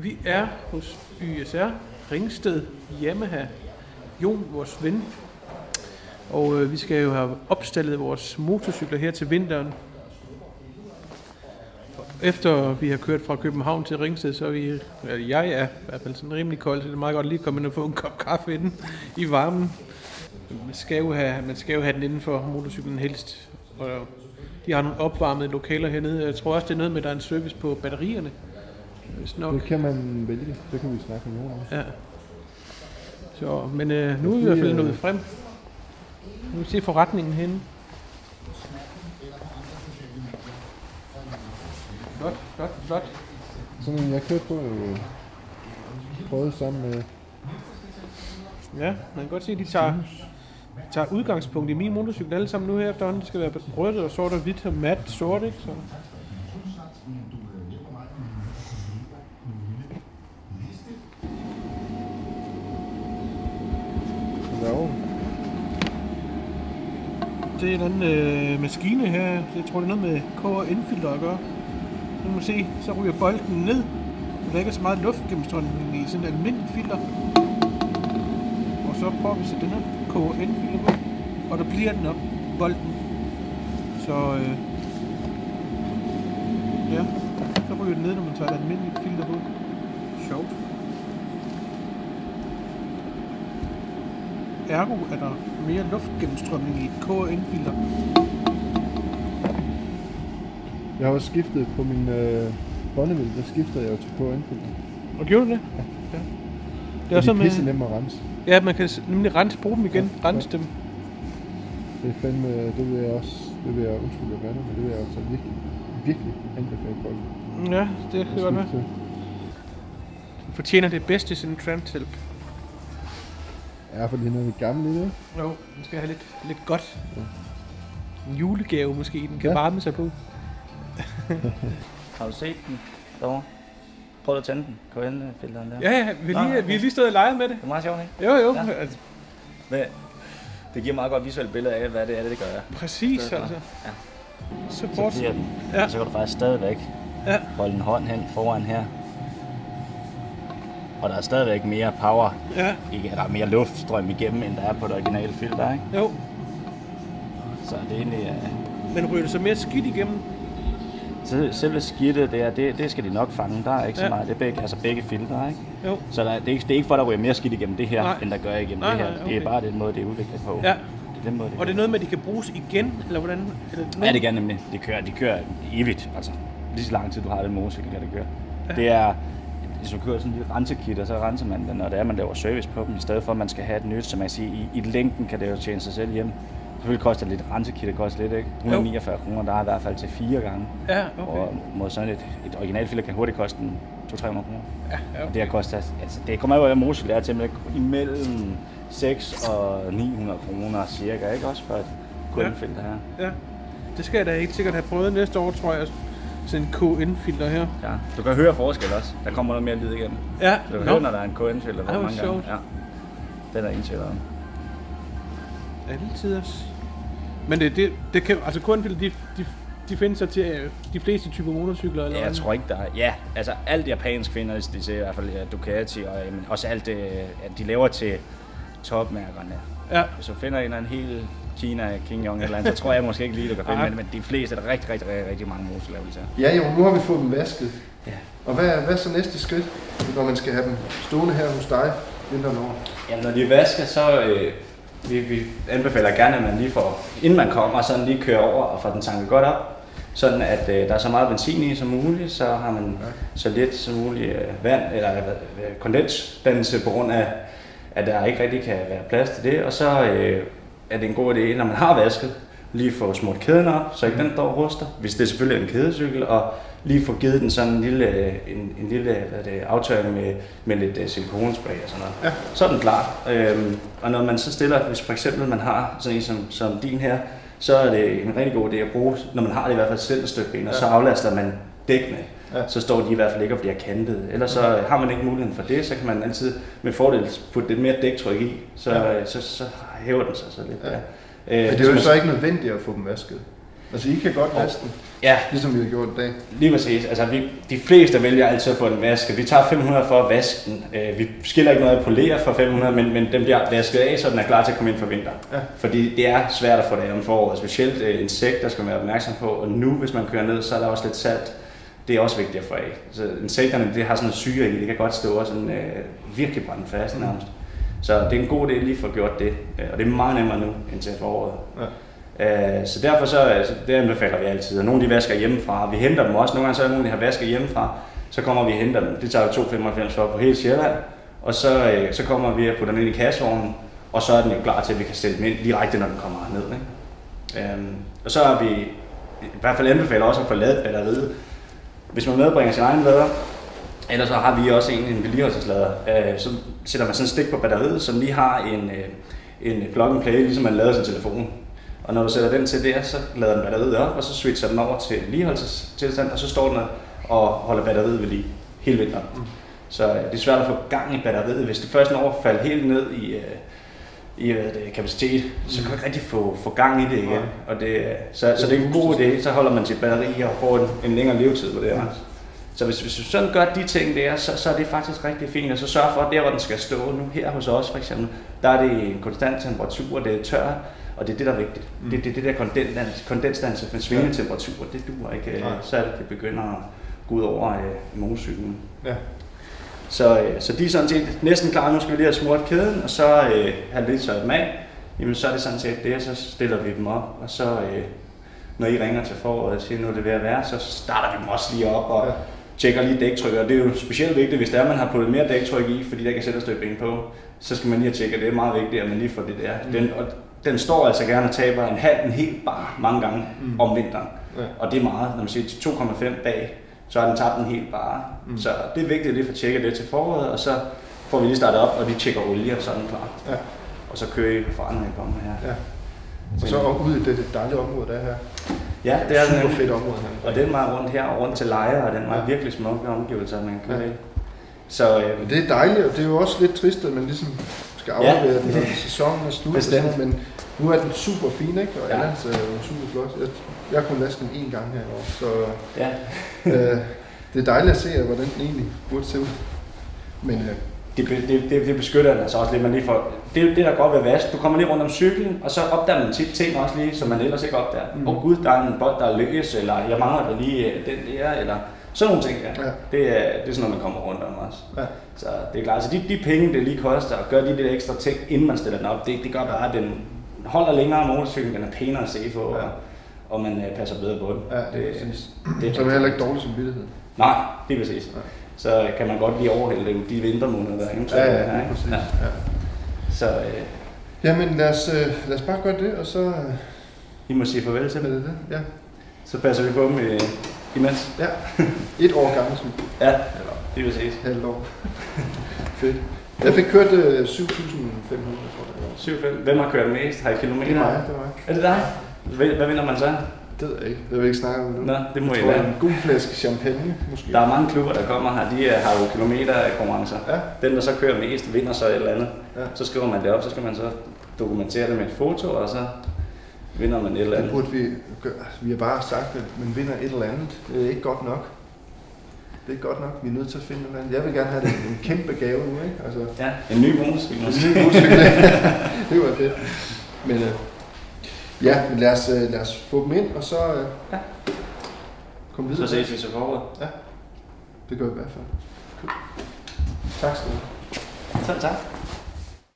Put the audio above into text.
Vi er hos YSR Ringsted Yamaha. Jon, vores ven. Og øh, vi skal jo have opstillet vores motorcykler her til vinteren. Efter vi har kørt fra København til Ringsted, så er vi, eller jeg er i hvert fald sådan rimelig kold, så det er meget godt lige at komme ind og få en kop kaffe inden i varmen. Man skal jo have, man skal jo have den inden for motorcyklen helst. Og de har nogle opvarmede lokaler hernede. Jeg tror også, det er noget med, at der er en service på batterierne. Hvis nok. Det kan man vælge. Det kan vi snakke med nogen om. Ja. Så, men øh, nu er vi i hvert fald nået frem. Nu kan vi se forretningen henne. Flot, flot, flot. Sådan en, jeg kørte på, øh, prøvede sammen med Ja, man kan godt se, at de tager, tager udgangspunkt i min motorcykel alle sammen nu her efterhånden. Det skal være rødt og sort og hvidt og mat sort, ikke? Så. Det er anden øh, maskine her. Jeg tror, det er noget med koger indfilter at gøre. Nu må se, så ryger bolden ned. Der er ikke så meget luft gennemstrømning i sådan en almindelig filter. Og så prøver vi at sætte den her koger indfilter på. Og der bliver den op, bolden. Så øh, ja, så ryger den ned, når man tager et almindeligt filter på. Sjovt. Ergo er der mere luftgennemstrømning i et KN-filter. Jeg har også skiftet på min øh, Bonneville, der skifter jeg jo til KN-filter. Og gjorde du det? Ja. ja. Det er Det så er pisse med, nemme at rense. ja, man kan nemlig rense, bruge dem igen, Ja, rense dem. Det er fandme, det vil jeg også, det vil jeg, undskyld jeg gør det, men det vil jeg også virkelig, virkelig anbefale folk. Ja, det kan godt være. fortjener det bedste i sin transhelp. Ja, fordi han er lidt gammel i det? Jo, den skal have lidt, lidt godt. En julegave måske, den kan Ja. varme sig på. Har du set den derovre? Prøv at tænde den. KN-filteren der. Ja, ja, vi, Nå, lige, okay. vi har lige stået og leget med det. Det er meget sjovt, ikke? Jo, jo, Ja. altså, Men det giver meget godt visuelt billede af, hvad det er, det gør. præcis Stedet for. altså. Ja. Så Så den. Ja. Og så kan du faktisk stadigvæk Ja. holde en hånd hen foran her. Og der er stadigvæk mere power. Ja, Ikke, der er mere luftstrøm igennem, end der er på det originale filter, ikke? jo. Så det er egentlig... Uh, Men ryger det så mere skidt igennem? så selve skidtet, det, er, det, det skal de nok fange. Der er ikke så Ja. meget. Det er begge, altså begge filtre, ikke? Jo. Så der, det, er ikke, det er ikke for, at der ryger mere skidt igennem det her, Nej. end der gør igennem Nej, det her. nej, Det er okay. bare den måde, det er udviklet på. Ja. Det er den måde, det Og det er noget med, at de kan bruges igen, eller hvordan? Eller Ja, det kan nemlig. De kører, de kører evigt, altså. Lige så lang tid du har den motorcykel, kan det køre. Ja. Det er, hvis du kører sådan en lille rensekit, og så renser man den, og det er, man laver service på dem, i stedet for, at man skal have et nyt, som jeg siger, i, i længden kan det jo tjene sig selv hjem. Selvfølgelig koster det lidt rensekit, det koster lidt, ikke? 149 kroner, der er i hvert fald til fire gange. Ja, Okay. okay. Og mod sådan et, et originalfilter kan hurtigt koste en 200-300 kroner. Ja, ja, Og det har kostet, altså det kommer jo af, motorcykel er til men imellem 6 og 900 kroner cirka, ikke? Også for et kundenfilter her. ja. Det skal jeg da helt sikkert have prøvet næste år, tror jeg. Sådan en KN-filter her. Ja, du kan høre forskel også. Der kommer noget mere lyd igennem. Ja, Du kan Nå. høre, når der er en KN-filter. Ej, hvor sjovt. Ja. Den er ingen tvivl om. Altid også. Men det, det, det kan, altså KN-filter, de, de, de findes så til øh, de fleste typer motorcykler, eller Ja, jeg tror ikke, der er... Ja, altså alt japansk findes, de ser i hvert fald ja, Ducati, og jamen, også alt det, at de laver til topmærkerne. Ja, du finder en eller anden helt Kina, King Yong eller andet, så tror jeg måske ikke lige, du kan finde, Ej. men, men de fleste er der rigtig, rigtig, rigtig, rigtig mange sige. Ja, jo, nu har vi fået dem vasket. Ja. Og hvad, hvad er så næste skridt, når man skal have dem stående her hos dig vinteren over? Ja, når de vasker, så øh, vi, vi anbefaler gerne, at man lige får, inden man kommer, sådan lige kører over og får den tanket godt op. Sådan at øh, der er så meget benzin i som muligt, så har man så lidt som muligt øh, vand eller øh, kondensdannelse på grund af, at der ikke rigtig kan være plads til det. Og så øh, er det en god idé, når man har vasket, lige få smurt kæden op, så ikke den står ruster, hvis det selvfølgelig er en kædecykel, og lige få givet den sådan en lille, en, en lille hvad er det, aftørring med, med lidt uh, silikonespray og sådan noget. Ja. Så er den klar. Øhm, og når man så stiller, hvis for eksempel man har sådan en som, som din her, så er det en rigtig god idé at bruge, når man har det i hvert fald selv et stykke ben, og så aflaster man dækkene. Ja. Så står de i hvert fald ikke og bliver kantet. Ellers så har man ikke muligheden for det, så kan man altid med fordel putte lidt mere dæktryk i, så, Ja. så, så hæver den sig så lidt. Ja. Ja. Øh, Men det er jo man- så ikke nødvendigt at få dem vasket. Altså, I kan godt vaske den, Ja, ligesom vi har gjort i dag. Lige præcis. Altså, vi, de fleste vælger altid at få den vasket. Vi tager 500 for at vaske den. Øh, vi skiller ikke noget at polere for 500, men, men den bliver vasket af, så den er klar til at komme ind for vinter. Ja. Fordi det er svært at få det af om foråret. Specielt øh, insekter skal man være opmærksom på. Og nu, hvis man kører ned, så er der også lidt salt. Det er også vigtigt at få af. Så insekterne, det har sådan en syre i. Det kan godt stå og sådan, øh, virkelig brænde fast nærmest. Så det er en god idé lige at få gjort det. Øh, Og det er meget nemmere nu end til foråret. Ja. Øh, Så derfor så, altså, det anbefaler vi altid. Og nogle de vasker hjemmefra. Vi henter dem også. Nogle gange så er nogle, der har vasket hjemmefra. Så kommer vi og henter dem. Det tager jo 2,95 for på hele Sjælland. Og så, øh, så kommer vi og putter den ind i kassevognen. Og så er den jo klar til, at vi kan stille den ind direkte, når den kommer ned. Ikke? Øhm, og så har vi i hvert fald anbefaler også at få lavet batteriet. Hvis man medbringer sin egen lader, Ellers så har vi også en, en vedligeholdelseslader. Øh, så sætter man sådan en stik på batteriet, som lige har en, øh, en plug and play, ligesom man lader sin telefon. Og når du sætter den til der, så lader den batteriet op, og så switcher den over til vedligeholdelsestilstand, og så står den der og holder batteriet ved lige hele vinteren. Mm. Så øh, det er svært at få gang i batteriet. Hvis det først når at falde helt ned i, øh, i hvad det, kapacitet, så kan du ikke rigtig få, få gang i det igen. Og det, øh, så, så det er en god idé, så holder man sit batteri og får en, en længere levetid på det her. Så hvis, hvis du sådan gør de ting der, så, så er det faktisk rigtig fint. Og så sørg for, at der hvor den skal stå nu, her hos os for eksempel, der er det en konstant temperatur, det er tør, og det er det, der er vigtigt. Mm. Det, det er det der kondens, kondensdannelse for svingende Ja. temperatur, det duer ikke. Nej. Så det, det begynder at gå ud over øh, motorcyklen. Ja. Så, øh, så de er sådan set næsten klar. Nu skal vi lige have smurt kæden, og så øh, have lidt tørret dem af. Jamen så er det sådan set det, og så stiller vi dem op. Og så, øh, når I ringer til foråret og siger, nu er det ved at være, så starter vi dem også lige op og Ja. Tjekker lige dæktryk. Og det er jo specielt vigtigt, hvis det er, at man har puttet mere dæktryk i, fordi der kan sætte støbe på. Så skal man lige have tjekket, det er meget vigtigt, at man lige får det der. Mm. Den, og den står altså gerne og taber en halv, en helt bar mange gange Mm. om vinteren. Ja. Og det er meget, når man siger til 2,5 bag, så har den tabt en helt bare. Mm. Så det er vigtigt at lige få tjekket det til foråret, og så får vi lige startet op, og de tjekker olie, og så er den klar. Ja. Og så kører I I kommer her. Ja. Og så ud i det dejlige område, der er her. Ja, det er Super den. fedt område her. Og den var rundt her og rundt til lejre, og den var Ja. ja. virkelig smukke omgivelser, man kan Ja. ja. i. Så øh, det er dejligt, og det er jo også lidt trist, at man ligesom skal Ja. aflevere den, når sæsonen er slut. Bestemt. Men nu er den super fin, ikke? Og Ja. Allan er jo super flot. Jeg, jeg kunne vaske den én gang her i år, så ja, øh, det er dejligt at se, hvordan den egentlig burde se ud. Men øh, det, det, det, det beskytter den altså også lidt. Man lige får, det er det, der godt ved vask. Du kommer lige rundt om cyklen, og så opdager man tit ting også lige, som man ellers ikke opdager. Mm. Og gud, der er en bold, der er løs, eller jeg mangler der lige øh, den der, eller sådan nogle ting der. Ja. Det, er, det er sådan noget, man kommer rundt om også. ja, Så det er klart, så de, de penge, det lige koster at gøre de lidt ekstra ting, inden man stiller den op, det, det gør bare, at den holder længere motorcyklen, den er pænere at se på, Ja. og, og man øh, passer bedre på den. ja, det er præcis. det, Så er heller ikke dårlig som vidtighed. Nej, det er præcis. Ja. Så kan man godt lige overhælde det de vintermåneder, der er. ikke? Så, Ja, ja, ikke? præcis. Ja. Ja. Så øh, Jamen lad os, øh, lad os bare gøre det, og så øh, I må sige farvel til dem. det det. Ja. Så passer vi på dem øh, imens. ja. Et år gammel, som Ja, eller det er præcis. halvt år. Fedt. Jeg fik kørt øh, 7.500, tror jeg. det var. 7-5. Hvem har kørt mest? Har I kilometer? Det er mig, det er mig. Er det dig? Hvad vinder man så? Det ved jeg ikke. Det vil jeg ikke snakke om nu. Nå, det må jeg tror, lade. en god flaske champagne, måske. Der er mange klubber, der kommer her. De øh, har jo kilometer konkurrencer. Ja, Den, der så kører mest, vinder så et eller andet. Ja. Så skriver man det op, så skal man så dokumentere det med et foto, og så vinder man et eller det andet. burde vi gøre. Vi har bare sagt, at man vinder et eller andet. Det er ikke godt nok. Det er ikke godt nok. Vi er nødt til at finde et eller andet. Jeg vil gerne have det en kæmpe gave nu, ikke? Altså, Ja, en ny motorcykel det en god cykel. det var fedt. Men øh, ja, men lad os, øh, lad os få dem ind, og så øh, Ja. Så videre. ses vi så foråret. Det gør vi i hvert fald. Tak skal du have. Så tak.